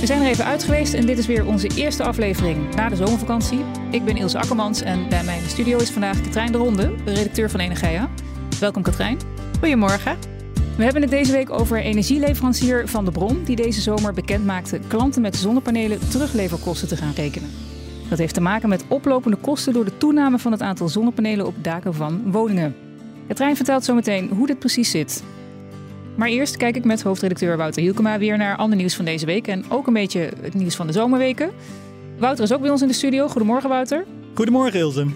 We zijn er even uit geweest en dit is weer onze eerste aflevering na de zomervakantie. Ik ben Ilse Akkermans en bij mij in de studio is vandaag Katrijn de Ronde, redacteur van Energia. Welkom Katrijn. Goedemorgen. We hebben het deze week over energieleverancier Van de Bron, die deze zomer bekend maakte klanten met zonnepanelen terugleverkosten te gaan rekenen. Dat heeft te maken met oplopende kosten door de toename van het aantal zonnepanelen op daken van woningen. Katrijn vertelt zometeen hoe dit precies zit. Maar eerst kijk ik met hoofdredacteur Wouter Hielkema weer naar ander nieuws van deze week. En ook een beetje het nieuws van de zomerweken. Wouter is ook bij ons in de studio. Goedemorgen Wouter. Goedemorgen Ilse.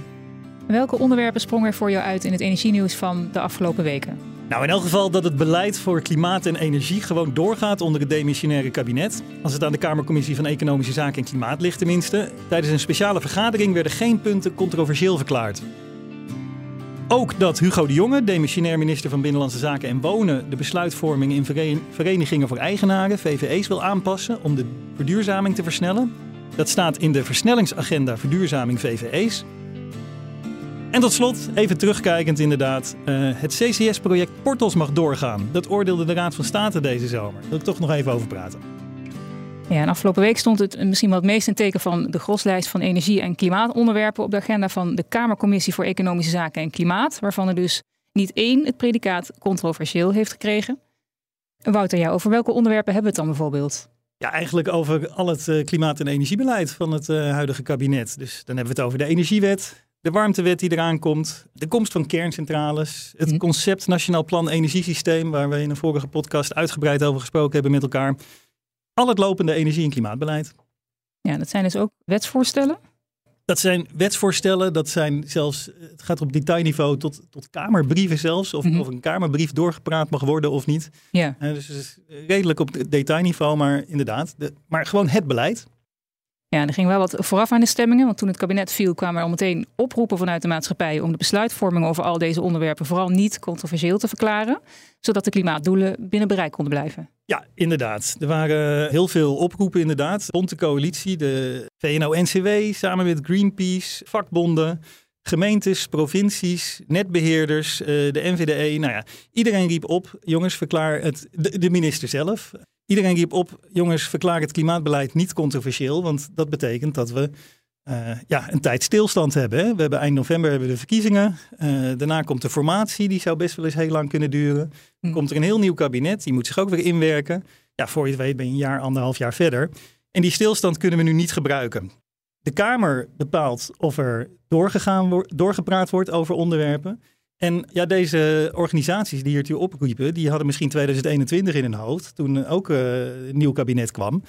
Welke onderwerpen sprongen er voor jou uit in het energienieuws van de afgelopen weken? Nou, in elk geval dat het beleid voor klimaat en energie gewoon doorgaat onder het demissionaire kabinet. Als het aan de Kamercommissie van Economische Zaken en Klimaat ligt tenminste. Tijdens een speciale vergadering werden geen punten controversieel verklaard. Ook dat Hugo de Jonge, demissionair minister van Binnenlandse Zaken en Wonen, de besluitvorming in verenigingen voor eigenaren, VVE's, wil aanpassen om de verduurzaming te versnellen. Dat staat in de versnellingsagenda Verduurzaming VVE's. En tot slot, even terugkijkend inderdaad, uh, het CCS-project Portals mag doorgaan. Dat oordeelde de Raad van State deze zomer. Daar wil ik toch nog even over praten. Ja, en afgelopen week stond het misschien wel het meest in teken van de groslijst van energie- en klimaatonderwerpen op de agenda van de Kamercommissie voor Economische Zaken en Klimaat, waarvan er dus niet één het predicaat controversieel heeft gekregen. Wouter, ja, over welke onderwerpen hebben we het dan bijvoorbeeld? Ja, eigenlijk over al het uh, klimaat- en energiebeleid van het uh, huidige kabinet. Dus dan hebben we het over de energiewet, de warmtewet die eraan komt, de komst van kerncentrales, het mhm. concept Nationaal Plan Energiesysteem, waar we in een vorige podcast uitgebreid over gesproken hebben met elkaar al het lopende energie- en klimaatbeleid. Ja, dat zijn dus ook wetsvoorstellen? Dat zijn wetsvoorstellen, dat zijn zelfs, het gaat op detailniveau tot, tot kamerbrieven zelfs, of, mhm. of een kamerbrief doorgepraat mag worden of niet. Ja. Uh, dus het is redelijk op detailniveau, maar inderdaad, de, maar gewoon het beleid. Ja, er ging wel wat vooraf aan de stemmingen, want toen het kabinet viel kwamen er al meteen oproepen vanuit de maatschappij om de besluitvorming over al deze onderwerpen vooral niet controversieel te verklaren, zodat de klimaatdoelen binnen bereik konden blijven. Ja, inderdaad. Er waren heel veel oproepen inderdaad. Bonte coalitie, de VNO-NCW samen met Greenpeace, vakbonden, gemeentes, provincies, netbeheerders, eh, de NVDE. Nou ja, iedereen riep op, jongens, verklaar het, de minister zelf. Iedereen riep op, jongens, verklaar het klimaatbeleid niet controversieel, want dat betekent dat we uh, ja, een tijd stilstand hebben. Hè? We hebben eind november hebben we de verkiezingen. Uh, daarna komt de formatie, die zou best wel eens heel lang kunnen duren. Dan hm. komt er een heel nieuw kabinet, die moet zich ook weer inwerken. Ja, voor je het weet ben je een jaar, anderhalf jaar verder. En die stilstand kunnen we nu niet gebruiken. De Kamer bepaalt of er doorgegaan wordt, doorgepraat wordt over onderwerpen. En ja, deze organisaties die hiertoe opriepen, die hadden misschien 2021 in hun hoofd, toen ook uh, een nieuw kabinet kwam.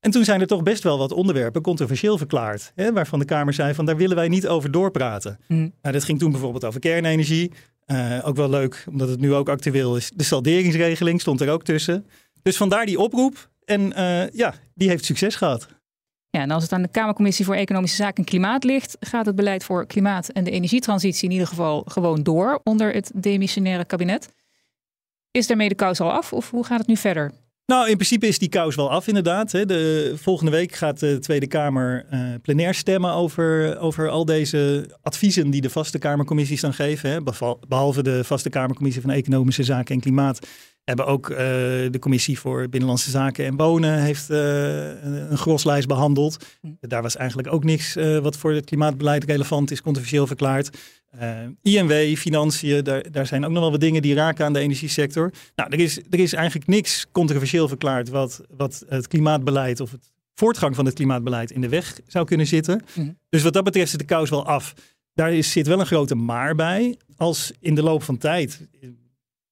En toen zijn er toch best wel wat onderwerpen controversieel verklaard. Hè, waarvan de Kamer zei van daar willen wij niet over doorpraten. Mm. Nou, dat ging toen bijvoorbeeld over kernenergie. Uh, ook wel leuk, omdat het nu ook actueel is. De salderingsregeling stond er ook tussen. Dus vandaar die oproep. En uh, ja, die heeft succes gehad. Ja, en als het aan de Kamercommissie voor Economische Zaken en Klimaat ligt, gaat het beleid voor klimaat en de energietransitie in ieder geval gewoon door onder het demissionaire kabinet. Is daarmee de kous al af of hoe gaat het nu verder? Nou, in principe is die kous wel af inderdaad. De, volgende week gaat de Tweede Kamer uh, plenair stemmen over, over al deze adviezen die de vaste Kamercommissies dan geven. Hè. Behalve de vaste Kamercommissie van Economische Zaken en Klimaat hebben ook uh, de Commissie voor Binnenlandse Zaken en Wonen heeft uh, een groslijst behandeld. Hm. Daar was eigenlijk ook niks wat voor het klimaatbeleid relevant is, controversieel verklaard. INW, financiën, daar, daar zijn ook nog wel wat dingen die raken aan de energiesector. Nou, er is, er is eigenlijk niks controversieel verklaard wat, wat het klimaatbeleid of het voortgang van het klimaatbeleid in de weg zou kunnen zitten. Mhm. Dus wat dat betreft zit de kous wel af. Daar is, zit wel een grote maar bij. Als in de loop van tijd,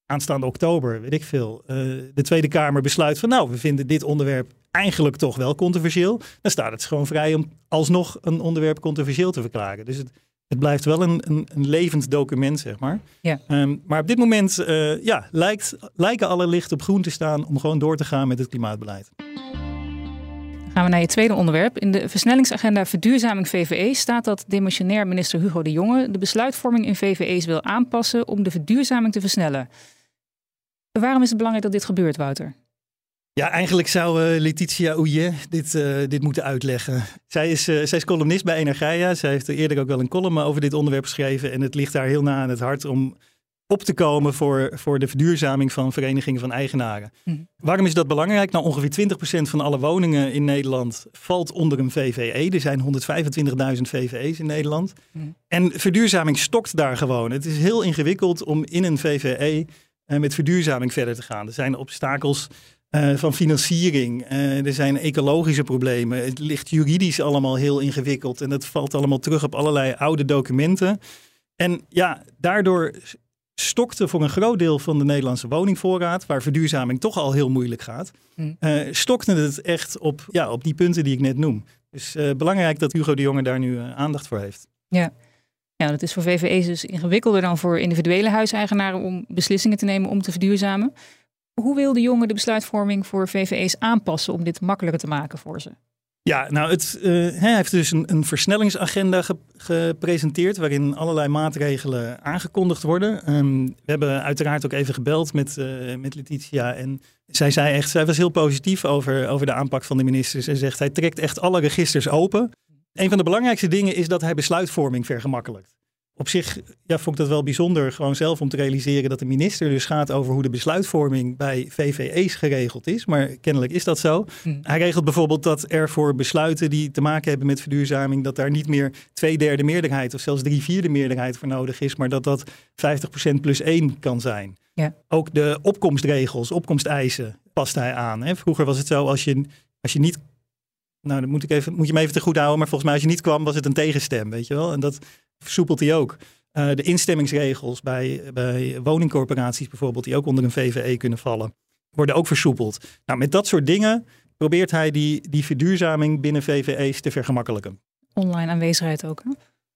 aanstaande oktober, weet ik veel, uh, de Tweede Kamer besluit van nou, we vinden dit onderwerp eigenlijk toch wel controversieel, dan staat het gewoon vrij om alsnog een onderwerp controversieel te verklaren. Dus het, het blijft wel een, een, een levend document, zeg maar. Ja. Ehm, maar op dit moment uh, ja, lijkt, lijken alle lichten op groen te staan om gewoon door te gaan met het klimaatbeleid. Dan Gaan we naar je tweede onderwerp. In de versnellingsagenda Verduurzaming VVE staat dat demissionair minister Hugo de Jonge de besluitvorming in VVE's wil aanpassen om de verduurzaming te versnellen. Waarom is het belangrijk dat dit gebeurt, Wouter? Ja, eigenlijk zou uh, Letitia Ouillet dit, uh, dit moeten uitleggen. Zij is, uh, zij is columnist bij Energia. Zij heeft er eerder ook wel een column over dit onderwerp geschreven. En het ligt daar heel na aan het hart om op te komen voor, voor de verduurzaming van verenigingen van eigenaren. Mm. Waarom is dat belangrijk? Nou, ongeveer 20% van alle woningen in Nederland valt onder een VVE. Er zijn 125.000 VVE's in Nederland. Mm. En verduurzaming stokt daar gewoon. Het is heel ingewikkeld om in een VVE met verduurzaming verder te gaan. Er zijn obstakels uh, van financiering. Uh, er zijn ecologische problemen. Het ligt juridisch allemaal heel ingewikkeld. En dat valt allemaal terug op allerlei oude documenten. En ja, daardoor stokte voor een groot deel van de Nederlandse woningvoorraad, waar verduurzaming toch al heel moeilijk gaat, mm. uh, stokte het echt op, ja, op die punten die ik net noem. Dus belangrijk dat Hugo de Jonge daar nu aandacht voor heeft. Ja. Ja, dat is voor VVE's dus ingewikkelder dan voor individuele huiseigenaren om beslissingen te nemen om te verduurzamen. Hoe wil de jongen de besluitvorming voor VVE's aanpassen om dit makkelijker te maken voor ze? Ja, nou, het, uh, hij heeft dus een, een versnellingsagenda gepresenteerd waarin allerlei maatregelen aangekondigd worden. Um, we hebben uiteraard ook even gebeld met, uh, met Letitia en zij zei echt, zij was heel positief over, over de aanpak van de ministers en zegt hij trekt echt alle registers open. Een van de belangrijkste dingen is dat hij besluitvorming vergemakkelijkt op zich ja, vond ik dat wel bijzonder, gewoon zelf om te realiseren dat de minister dus gaat over hoe de besluitvorming bij VVE's geregeld is. Maar kennelijk is dat zo. Hm. Hij regelt bijvoorbeeld dat er voor besluiten die te maken hebben met verduurzaming, dat daar niet meer twee derde meerderheid of zelfs drie vierde meerderheid voor nodig is, maar dat dat 50% plus één kan zijn. Ja. Ook de opkomstregels, opkomsteisen past hij aan. Hè. Vroeger was het zo als je, als je niet nou, dan moet, ik even, moet je me even te goed houden. Maar volgens mij als je niet kwam, was het een tegenstem, weet je wel. En dat versoepelt hij ook. Uh, de instemmingsregels bij, bij woningcorporaties bijvoorbeeld, die ook onder een VVE kunnen vallen, worden ook versoepeld. Nou, met dat soort dingen probeert hij die, die verduurzaming binnen VVE's te vergemakkelijken. Online aanwezigheid ook, hè?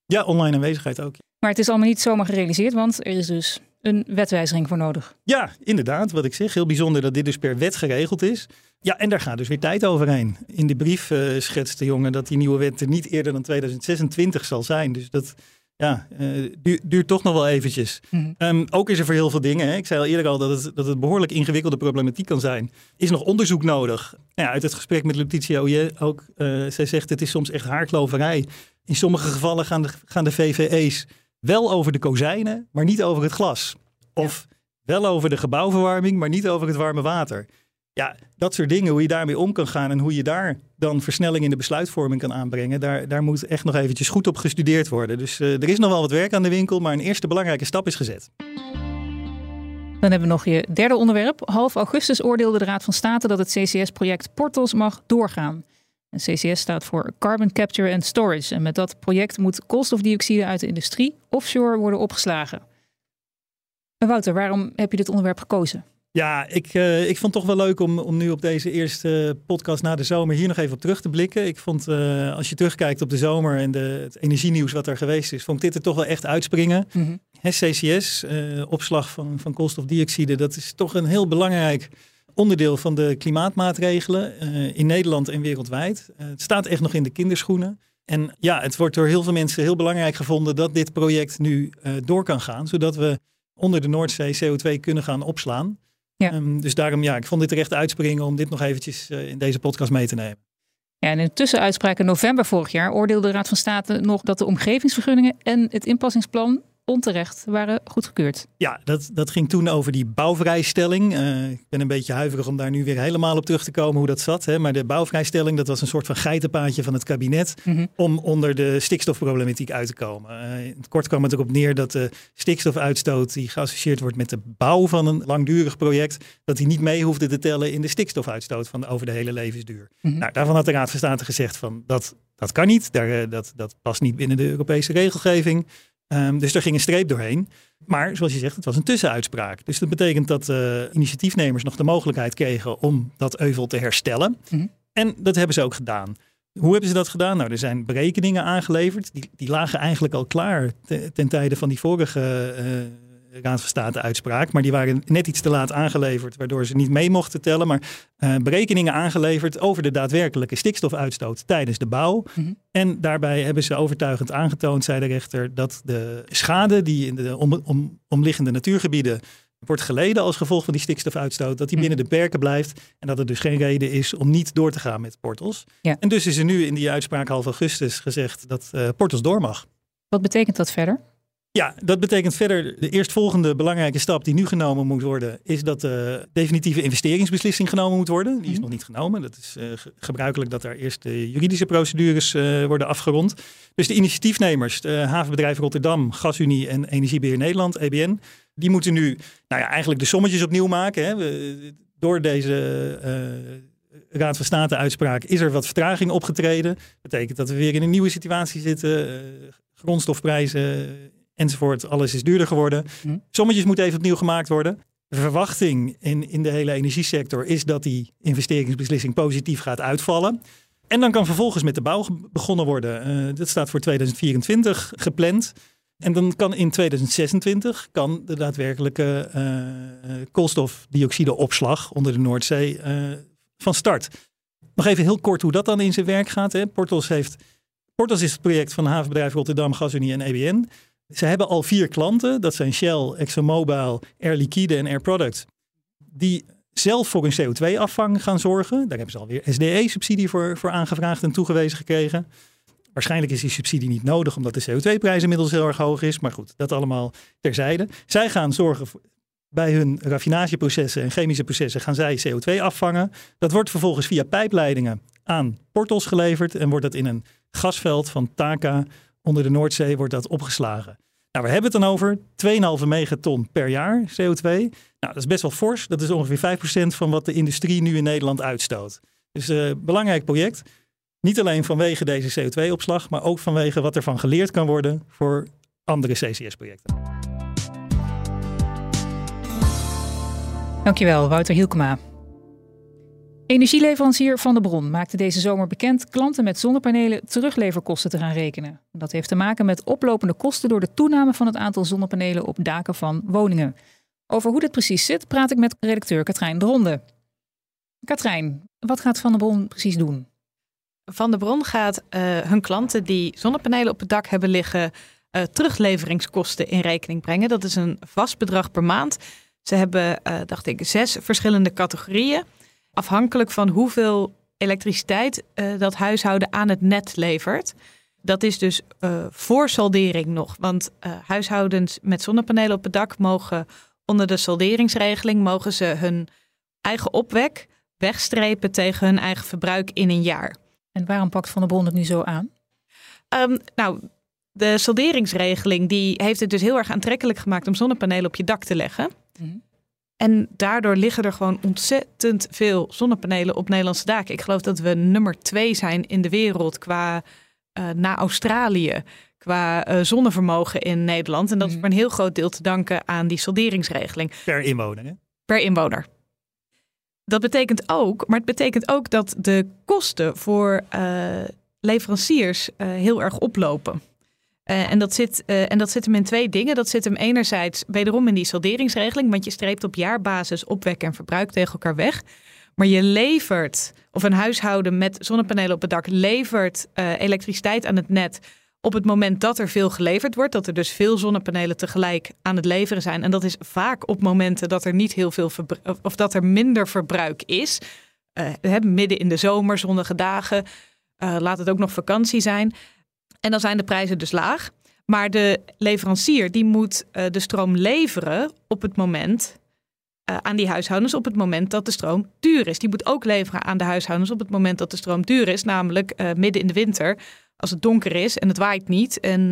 Ja, online aanwezigheid ook. Maar het is allemaal niet zomaar gerealiseerd, want er is dus een wetwijziging voor nodig. Ja, inderdaad. Wat ik zeg, heel bijzonder dat dit dus per wet geregeld is. Ja, en daar gaat dus weer tijd overheen. In de brief uh, schetst de jongen dat die nieuwe wet er niet eerder dan 2026 zal zijn. Dus dat ja, uh, duurt, toch nog wel eventjes. Mhm. Ehm, ook is er voor heel veel dingen, hè, ik zei al eerder al dat het, dat het behoorlijk ingewikkelde problematiek kan zijn, is nog onderzoek nodig. Ja, uit het gesprek met Letitia ook, uh, zij zegt het is soms echt haarkloverij. In sommige gevallen gaan de, gaan de VVE's wel over de kozijnen, maar niet over het glas. Of wel over de gebouwverwarming, maar niet over het warme water. Ja, dat soort dingen, hoe je daarmee om kan gaan en hoe je daar dan versnelling in de besluitvorming kan aanbrengen, daar, daar moet echt nog eventjes goed op gestudeerd worden. Dus uh, er is nog wel wat werk aan de winkel, maar een eerste belangrijke stap is gezet. Dan hebben we nog je derde onderwerp. Half augustus oordeelde de Raad van State dat het CCS-project Portos mag doorgaan. En CCS staat voor Carbon Capture and Storage. En met dat project moet koolstofdioxide uit de industrie offshore worden opgeslagen. Wouter, waarom heb je dit onderwerp gekozen? Ja, ik, uh, ik vond het toch wel leuk om, om nu op deze eerste podcast na de zomer hier nog even op terug te blikken. Ik vond, uh, als je terugkijkt op de zomer en de, het energienieuws wat er geweest is, vond ik dit er toch wel echt uitspringen. Mm -hmm. CCS, uh, eh, opslag van, van koolstofdioxide, dat is toch een heel belangrijk onderdeel van de klimaatmaatregelen in Nederland en wereldwijd. het staat echt nog in de kinderschoenen. En ja, het wordt door heel veel mensen heel belangrijk gevonden dat dit project nu door kan gaan, zodat we onder de Noordzee CO2 kunnen gaan opslaan. Ja. Um, dus daarom, ja, ik vond dit terecht uitspringen om dit nog eventjes in deze podcast mee te nemen. Ja, en in de tussenuitspraak in november vorig jaar oordeelde de Raad van State nog dat de omgevingsvergunningen en het inpassingsplan onterecht waren goedgekeurd. Ja, dat, dat ging toen over die bouwvrijstelling. Uh, ik ben een beetje huiverig om daar nu weer helemaal op terug te komen hoe dat zat. Hè. Maar de bouwvrijstelling, dat was een soort van geitenpaadje van het kabinet mhm. om onder de stikstofproblematiek uit te komen. Uh, in het kort kwam het erop neer dat de stikstofuitstoot die geassocieerd wordt met de bouw van een langdurig project, dat die niet mee hoefde te tellen in de stikstofuitstoot van over de hele levensduur. Mhm. Nou, daarvan had de Raad van State gezegd van dat, dat kan niet, Daar, eh, dat, dat past niet binnen de Europese regelgeving. Um, dus er ging een streep doorheen. Maar zoals je zegt, het was een tussenuitspraak. Dus dat betekent dat uh, initiatiefnemers nog de mogelijkheid kregen om dat euvel te herstellen. Mhm. En dat hebben ze ook gedaan. Hoe hebben ze dat gedaan? Nou, er zijn berekeningen aangeleverd. Die, die lagen eigenlijk al klaar ten tijde van die vorige uh, Raad van State uitspraak. Maar die waren net iets te laat aangeleverd, waardoor ze niet mee mochten tellen. Maar uh, berekeningen aangeleverd over de daadwerkelijke stikstofuitstoot tijdens de bouw. Mhm. En daarbij hebben ze overtuigend aangetoond, zei de rechter, dat de schade die in de om, om, omliggende natuurgebieden wordt geleden als gevolg van die stikstofuitstoot, dat die mhm. binnen de perken blijft en dat er dus geen reden is om niet door te gaan met portals. Ja. En dus is er nu in die uitspraak half augustus gezegd dat uh, portals door mag. Wat betekent dat verder? Ja, dat betekent verder de eerstvolgende belangrijke stap die nu genomen moet worden, is dat de definitieve investeringsbeslissing genomen moet worden. Die is mhm. nog niet genomen. Dat is uh, gebruikelijk dat daar eerst de juridische procedures uh, worden afgerond. Dus de initiatiefnemers, de havenbedrijf Rotterdam, Gasunie en Energiebeheer Nederland, EBN, die moeten nu nou ja, eigenlijk de sommetjes opnieuw maken. Hè. We, door deze uh, Raad van State uitspraak is er wat vertraging opgetreden. Dat betekent dat we weer in een nieuwe situatie zitten. grondstofprijzen enzovoort. Alles is duurder geworden. Hm. Sommetjes moeten even opnieuw gemaakt worden. De verwachting in, in de hele energiesector is dat die investeringsbeslissing positief gaat uitvallen. En dan kan vervolgens met de bouw begonnen worden. Uh, dat staat voor 2024 gepland. En dan kan in 2026 kan de daadwerkelijke uh, koolstofdioxideopslag onder de Noordzee uh, van start. Nog even heel kort hoe dat dan in zijn werk gaat. Hè. Portos, heeft, Portos is het project van havenbedrijf Rotterdam, GasUnie en EBN. Ze hebben al vier klanten, dat zijn Shell, ExxonMobil, Air Liquide en Air Products, die zelf voor een CO2-afvang gaan zorgen. Daar hebben ze alweer SDE-subsidie voor, voor aangevraagd en toegewezen gekregen. Waarschijnlijk is die subsidie niet nodig omdat de CO2-prijs inmiddels heel erg hoog is. Maar goed, dat allemaal terzijde. Zij gaan zorgen bij hun raffinageprocessen en chemische processen gaan zij CO2 afvangen. Dat wordt vervolgens via pijpleidingen aan portals geleverd en wordt dat in een gasveld van Taka onder de Noordzee wordt dat opgeslagen. Nou, we hebben het dan over 2,5 megaton per jaar CO2. Nou, dat is best wel fors. Dat is ongeveer 5% van wat de industrie nu in Nederland uitstoot. Dus een uh, belangrijk project. Niet alleen vanwege deze CO2-opslag, maar ook vanwege wat ervan geleerd kan worden voor andere CCS-projecten. Dankjewel, Wouter Hielkema. Energieleverancier Van de Bron maakte deze zomer bekend klanten met zonnepanelen terugleverkosten te gaan rekenen. Dat heeft te maken met oplopende kosten door de toename van het aantal zonnepanelen op daken van woningen. Over hoe dit precies zit, praat ik met redacteur Katrijn de Ronde. Katrijn, wat gaat Van de Bron precies doen? Van de Bron gaat uh, hun klanten die zonnepanelen op het dak hebben liggen, uh, terugleveringskosten in rekening brengen. Dat is een vast bedrag per maand. Ze hebben, uh, dacht ik, zes verschillende categorieën. Afhankelijk van hoeveel elektriciteit dat huishouden aan het net levert. Dat is dus voor saldering nog. Want huishoudens met zonnepanelen op het dak mogen onder de salderingsregeling mogen ze hun eigen opwek wegstrepen tegen hun eigen verbruik in een jaar. En waarom pakt Van der Bron het nu zo aan? Um, nou, de salderingsregeling die heeft het dus heel erg aantrekkelijk gemaakt om zonnepanelen op je dak te leggen. Mhm. En daardoor liggen er gewoon ontzettend veel zonnepanelen op Nederlandse daken. Ik geloof dat we nummer twee zijn in de wereld qua uh, na Australië qua uh, zonnevermogen in Nederland. En dat is mhm. voor een heel groot deel te danken aan die salderingsregeling. Per inwoner, hè? Per inwoner. Dat betekent ook, maar het betekent ook dat de kosten voor uh, leveranciers heel erg oplopen. Uh, en, dat zit, en dat zit hem in twee dingen. Dat zit hem enerzijds wederom in die salderingsregeling, want je streept op jaarbasis opwek en verbruik tegen elkaar weg. Maar je levert, of een huishouden met zonnepanelen op het dak levert elektriciteit aan het net op het moment dat er veel geleverd wordt, dat er dus veel zonnepanelen tegelijk aan het leveren zijn. En dat is vaak op momenten dat er niet heel veel of dat er minder verbruik is. Uh, midden in de zomer, zonnige dagen. Laat het ook nog vakantie zijn. En dan zijn de prijzen dus laag. Maar de leverancier die moet uh, de stroom leveren op het moment aan die huishoudens op het moment dat de stroom duur is. Die moet ook leveren aan de huishoudens op het moment dat de stroom duur is, namelijk midden in de winter als het donker is en het waait niet. En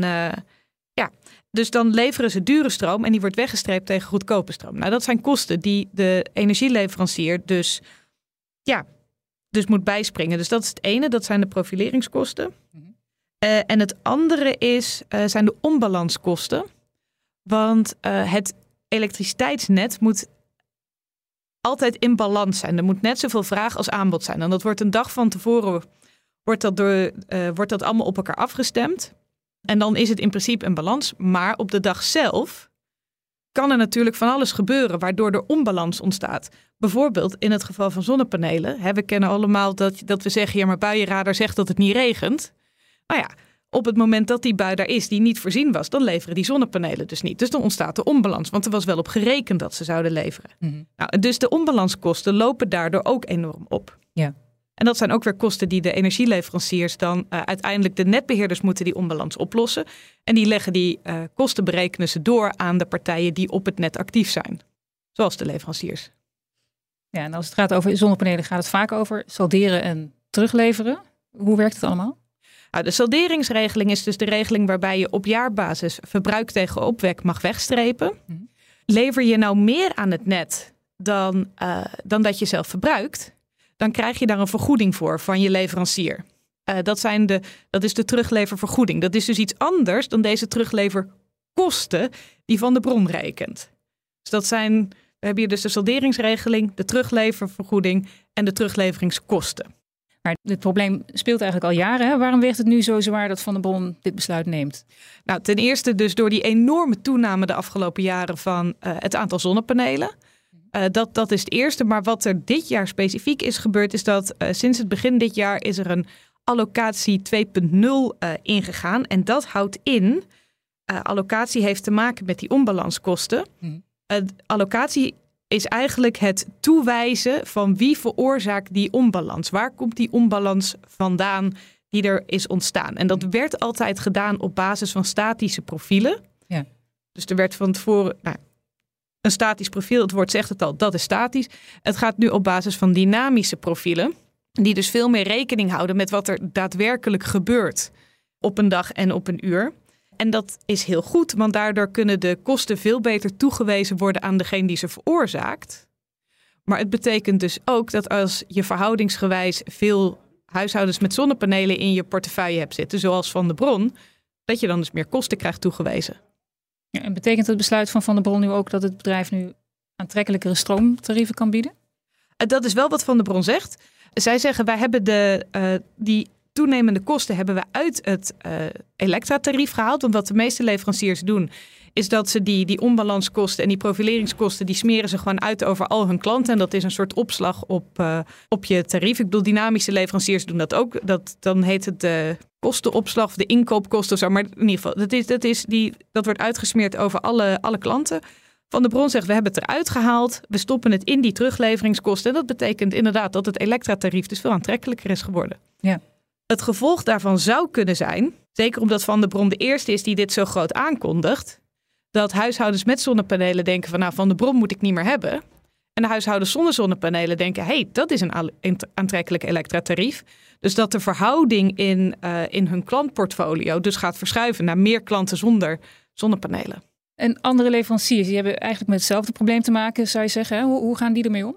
ja, dus dan leveren ze dure stroom en die wordt weggestreept tegen goedkope stroom. Nou, dat zijn kosten die de energieleverancier dus, ja, dus moet bijspringen. Dus dat is het ene, dat zijn de profileringskosten. Uh, en het andere is, uh, zijn de onbalanskosten. Want het elektriciteitsnet moet altijd in balans zijn. Er moet net zoveel vraag als aanbod zijn. En dat wordt een dag van tevoren wordt dat, door, wordt dat allemaal op elkaar afgestemd. En dan is het in principe een balans. Maar op de dag zelf kan er natuurlijk van alles gebeuren waardoor er onbalans ontstaat. Bijvoorbeeld in het geval van zonnepanelen. We kennen allemaal dat, dat we zeggen, ja maar buienradar zegt dat het niet regent. Nou ja, op het moment dat die bui daar is die niet voorzien was, dan leveren die zonnepanelen dus niet. Dus dan ontstaat er onbalans, want er was wel op gerekend dat ze zouden leveren. Mhm. Nou, dus de onbalanskosten lopen daardoor ook enorm op. Ja. En dat zijn ook weer kosten die de energieleveranciers dan eh, uiteindelijk de netbeheerders moeten die onbalans oplossen. En die leggen die eh, kosten berekenen ze door aan de partijen die op het net actief zijn. Zoals de leveranciers. Ja, en als het gaat over zonnepanelen, gaat het vaak over salderen en terugleveren. Hoe werkt het allemaal? Nou, de salderingsregeling is dus de regeling waarbij je op jaarbasis verbruik tegen opwek mag wegstrepen. Mhm. Lever je nou meer aan het net dan, eh, dan dat je zelf verbruikt, dan krijg je daar een vergoeding voor van je leverancier. Eh, dat, zijn de, dat is de terugleververgoeding. Dat is dus iets anders dan deze terugleverkosten die van de bron rekent. Dus dat zijn, we hebben hier dus de salderingsregeling, de terugleververgoeding en de terugleveringskosten. Maar dit probleem speelt eigenlijk al jaren. Hè? Waarom weegt het nu zo zwaar dat Van der Bron dit besluit neemt? Nou, ten eerste dus door die enorme toename de afgelopen jaren van eh, het aantal zonnepanelen. Uh, dat, dat is het eerste. Maar wat er dit jaar specifiek is gebeurd, is dat uh, sinds het begin dit jaar is er een allocatie 2.0 ingegaan. En dat houdt in, allocatie heeft te maken met die onbalanskosten. Hmm. allocatie is eigenlijk het toewijzen van wie veroorzaakt die onbalans. Waar komt die onbalans vandaan die er is ontstaan? En dat werd altijd gedaan op basis van statische profielen. Ja. Dus er werd van tevoren nou, een statisch profiel, het woord zegt het al, dat is statisch. Het gaat nu op basis van dynamische profielen, die dus veel meer rekening houden met wat er daadwerkelijk gebeurt op een dag en op een uur. En dat is heel goed, want daardoor kunnen de kosten veel beter toegewezen worden aan degene die ze veroorzaakt. Maar het betekent dus ook dat als je verhoudingsgewijs veel huishoudens met zonnepanelen in je portefeuille hebt zitten, zoals van de bron, dat je dan dus meer kosten krijgt toegewezen. Ja, en betekent het besluit van Van der Bron nu ook dat het bedrijf nu aantrekkelijkere stroomtarieven kan bieden? Dat is wel wat Van der Bron zegt. Zij zeggen wij hebben de, uh, die toenemende kosten hebben we uit het uh, elektratarief gehaald. Want wat de meeste leveranciers doen, is dat ze die, die onbalanskosten en die profileringskosten, die smeren ze gewoon uit over al hun klanten. En dat is een soort opslag op, uh, op je tarief. Ik bedoel, dynamische leveranciers doen dat ook. Dat, dan heet het de kostenopslag de inkoopkosten zo. Maar in ieder geval, dat, is, dat, is die, dat wordt uitgesmeerd over alle, alle klanten. Van de Bron zegt, we hebben het eruit gehaald. We stoppen het in die terugleveringskosten. En dat betekent inderdaad dat het elektratarief dus veel aantrekkelijker is geworden. Ja. Het gevolg daarvan zou kunnen zijn, zeker omdat Van der Bron de eerste is die dit zo groot aankondigt, dat huishoudens met zonnepanelen denken van nou Van der Bron moet ik niet meer hebben. En de huishoudens zonder zonnepanelen denken, hey, dat is een aantrekkelijk elektratarief. Dus dat de verhouding in, uh, in hun klantportfolio dus gaat verschuiven naar meer klanten zonder zonnepanelen. En andere leveranciers, die hebben eigenlijk met hetzelfde probleem te maken, zou je zeggen. Hoe, hoe gaan die ermee om?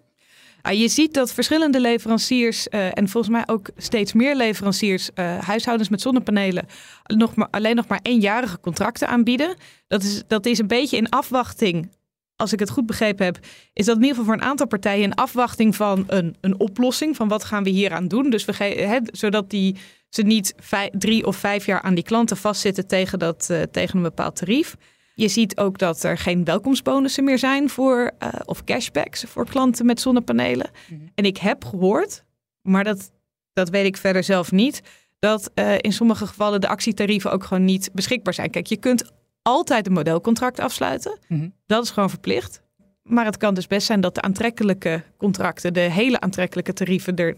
Uh, je ziet dat verschillende leveranciers uh, en volgens mij ook steeds meer leveranciers uh, huishoudens met zonnepanelen nog maar, alleen nog maar eenjarige contracten aanbieden. Dat is, dat is een beetje in afwachting, als ik het goed begrepen heb, is dat in ieder geval voor een aantal partijen in afwachting van een, een oplossing van wat gaan we hier aan doen. Dus we zodat die, ze niet drie of vijf jaar aan die klanten vastzitten tegen, dat, tegen een bepaald tarief. Je ziet ook dat er geen welkomstbonussen meer zijn voor, uh, of cashbacks voor klanten met zonnepanelen. Mm -hmm. En ik heb gehoord, maar dat, dat weet ik verder zelf niet, dat uh, in sommige gevallen de actietarieven ook gewoon niet beschikbaar zijn. Kijk, je kunt altijd een modelcontract afsluiten. Mm -hmm. Dat is gewoon verplicht. Maar het kan dus best zijn dat de aantrekkelijke contracten, de hele aantrekkelijke tarieven er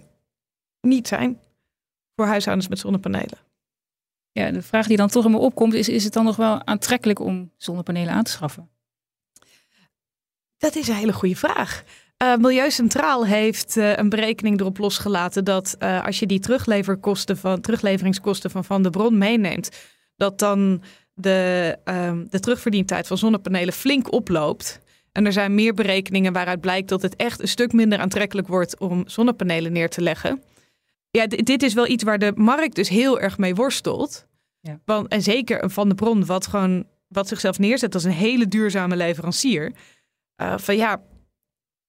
niet zijn voor huishoudens met zonnepanelen. Ja, de vraag die dan toch in me opkomt is, is het dan nog wel aantrekkelijk om zonnepanelen aan te schaffen? Dat is een hele goede vraag. Uh, Milieu Centraal heeft uh, een berekening erop losgelaten dat uh, als je die terugleverkosten van, terugleveringskosten van Van de Bron meeneemt, dat dan de, um, de terugverdientijd van zonnepanelen flink oploopt. En er zijn meer berekeningen waaruit blijkt dat het echt een stuk minder aantrekkelijk wordt om zonnepanelen neer te leggen. Ja, dit is wel iets waar de markt dus heel erg mee worstelt. Ja. Want, en zeker een Van de Bron, wat gewoon wat zichzelf neerzet als een hele duurzame leverancier. Uh, van ja,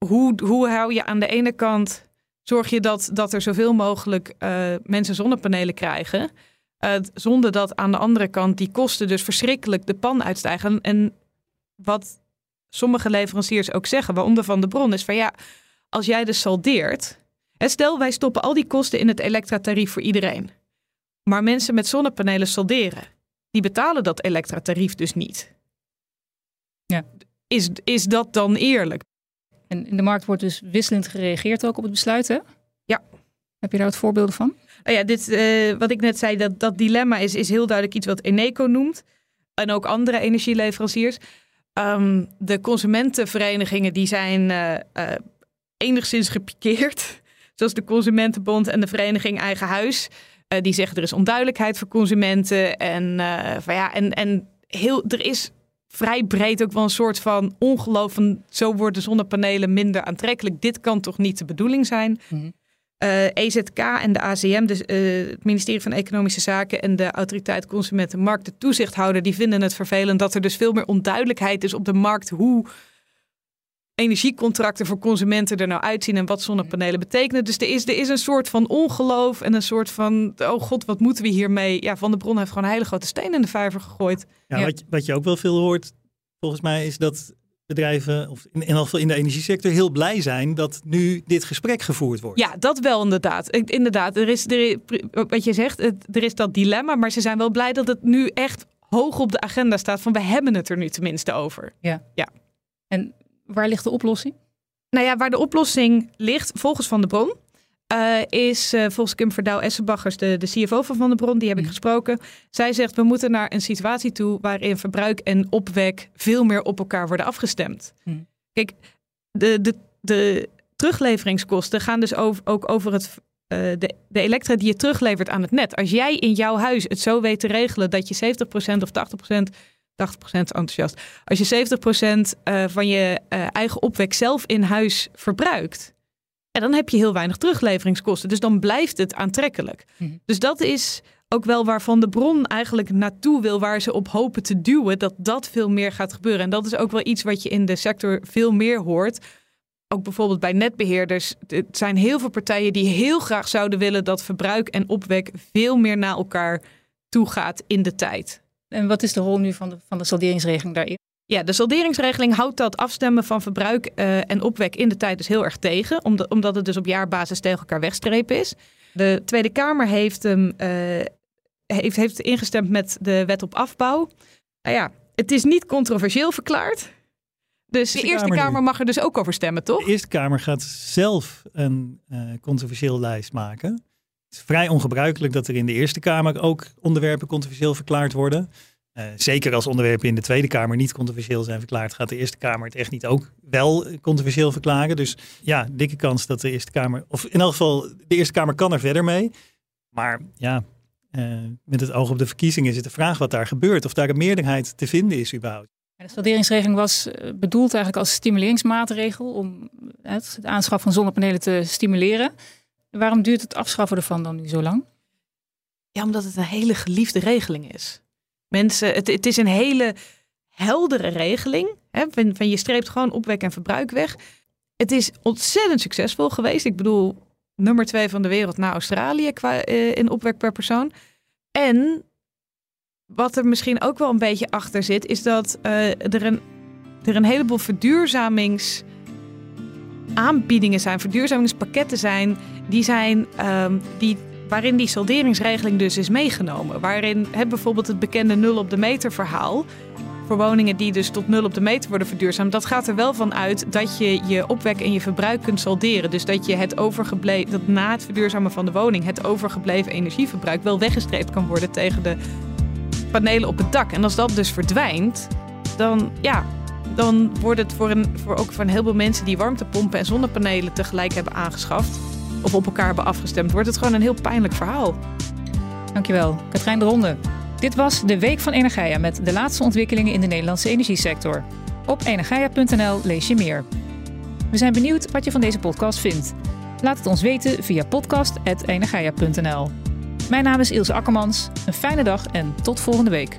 hoe, hoe hou je aan de ene kant, zorg je dat, dat er zoveel mogelijk uh, mensen zonnepanelen krijgen. Uh, zonder dat aan de andere kant die kosten dus verschrikkelijk de pan uitstijgen. En wat sommige leveranciers ook zeggen, waaronder Van de Bron, is van ja, als jij dus saldeert. Stel, wij stoppen al die kosten in het elektratarief voor iedereen. Maar mensen met zonnepanelen salderen, die betalen dat elektratarief dus niet. Ja. Is, is dat dan eerlijk? En in de markt wordt dus wisselend gereageerd ook op het besluit, hè? Ja. Heb je daar wat voorbeelden van? Nou ja, dit, eh, wat ik net zei, dat, dat dilemma is, is heel duidelijk iets wat Eneco noemt. En ook andere energieleveranciers. Ehm, de consumentenverenigingen die zijn eh, eh, enigszins gepikeerd. Zoals de Consumentenbond en de Vereniging Eigen Huis. Eh, die zeggen er is onduidelijkheid voor consumenten. En, eh, van ja, en, en heel, er is vrij breed ook wel een soort van ongeloof van zo worden zonnepanelen minder aantrekkelijk. Dit kan toch niet de bedoeling zijn? Mhm. Eh, EZK en de ACM, dus het ministerie van Economische Zaken en de Autoriteit Consumentenmarkt, de toezichthouder, die vinden het vervelend dat er dus veel meer onduidelijkheid is op de markt hoe energiecontracten voor consumenten er nou uitzien en wat zonnepanelen betekenen. Dus er is, er is een soort van ongeloof en een soort van, oh god, wat moeten we hiermee? Ja, Van der Bron heeft gewoon een hele grote steen in de vijver gegooid. Ja, Ja. Wat, je- wat je ook wel veel hoort, volgens mij, is dat bedrijven, of in, in ieder geval in de energiesector, heel blij zijn dat nu dit gesprek gevoerd wordt. Ja, dat wel inderdaad. Ik- Inderdaad, er is, er, wat je zegt, het- er is dat dilemma, maar ze zijn wel blij dat het nu echt hoog op de agenda staat van we hebben het er nu tenminste over. En waar ligt de oplossing? Nou ja, waar de oplossing ligt, volgens Van der Bron, eh, is eh, volgens Kim Verdouw Essenbachers, de, de CFO van Van der Bron, die heb ik Mhm. gesproken. Zij zegt, we moeten naar een situatie toe waarin verbruik en opwek veel meer op elkaar worden afgestemd. Mhm. Kijk, de, de, de terugleveringskosten gaan dus over, ook over het, eh, de, de elektra die je teruglevert aan het net. Als jij in jouw huis het zo weet te regelen dat je 70% of 80%, 80% enthousiast, als je 70% eh, van je eh, eigen opwek zelf in huis verbruikt, en dan heb je heel weinig terugleveringen Dus dan blijft het aantrekkelijk. Mhm. Dus dat is ook wel waarvan de bron eigenlijk naartoe wil, waar ze op hopen te duwen, dat dat veel meer gaat gebeuren. En dat is ook wel iets wat je in de sector veel meer hoort. Ook bijvoorbeeld bij netbeheerders. Het zijn heel veel partijen die heel graag zouden willen dat verbruik en opwek veel meer naar elkaar toe gaat in de tijd. En wat is de rol nu van de, van de salderingsregeling daarin? Ja, de salderingsregeling houdt dat afstemmen van verbruik eh, en opwek in de tijd dus heel erg tegen, omdat, omdat het dus op jaarbasis tegen elkaar wegstrepen is. De Tweede Kamer heeft, hem, eh, heeft, heeft ingestemd met de wet op afbouw. Nou ja, het is niet controversieel verklaard. Dus de de Eerste. Kamer mag er dus ook over stemmen, toch? De Eerste Kamer gaat zelf een eh controversieel lijst maken. Is vrij ongebruikelijk dat er in de Eerste Kamer ook onderwerpen controversieel verklaard worden. Eh, zeker als onderwerpen in de Tweede Kamer niet controversieel zijn verklaard, gaat de Eerste Kamer het echt niet ook wel controversieel verklaren. Dus ja, dikke kans dat de Eerste Kamer, of in elk geval, de Eerste Kamer kan er verder mee. Maar ja, eh, met het oog op de verkiezingen is het de vraag wat daar gebeurt. Of daar een meerderheid te vinden is überhaupt. De salderingsregeling was eh, bedoeld eigenlijk als stimuleringsmaatregel om het aanschaf van zonnepanelen te stimuleren. Waarom duurt het afschaffen ervan dan nu zo lang? Ja, omdat het een hele geliefde regeling is. Mensen, het, het is een hele heldere regeling. Hè, van, je streept gewoon opwek en verbruik weg. Het is ontzettend succesvol geweest. Ik bedoel, nummer twee van de wereld na Australië qua, eh, in opwek per persoon. En wat er misschien ook wel een beetje achter zit, is dat eh, er, een, er een heleboel verduurzamings aanbiedingen zijn, verduurzamingspakketten zijn, die zijn ehm, die waarin die salderingsregeling dus is meegenomen. Waarin hè, bijvoorbeeld het bekende nul op de meter verhaal. Voor woningen die dus tot nul op de meter worden verduurzaamd. Dat gaat er wel van uit dat je je opwek en je verbruik kunt salderen. Dus dat je het overgebleven, dat na het verduurzamen van de woning, het overgebleven energieverbruik wel weggestreept kan worden tegen de panelen op het dak. En als dat dus verdwijnt, dan ja, dan wordt het voor, een, voor ook voor een heleboel mensen die warmtepompen en zonnepanelen tegelijk hebben aangeschaft. Of op elkaar hebben afgestemd, wordt het gewoon een heel pijnlijk verhaal. Dankjewel, Katrijn de Ronde. Dit was de Week van Energia met de laatste ontwikkelingen in de Nederlandse energiesector. Op energia.nl lees je meer. We zijn benieuwd wat je van deze podcast vindt. Laat het ons weten via podcast.energia.nl. Mijn naam is Ilse Akkermans. Een fijne dag en tot volgende week.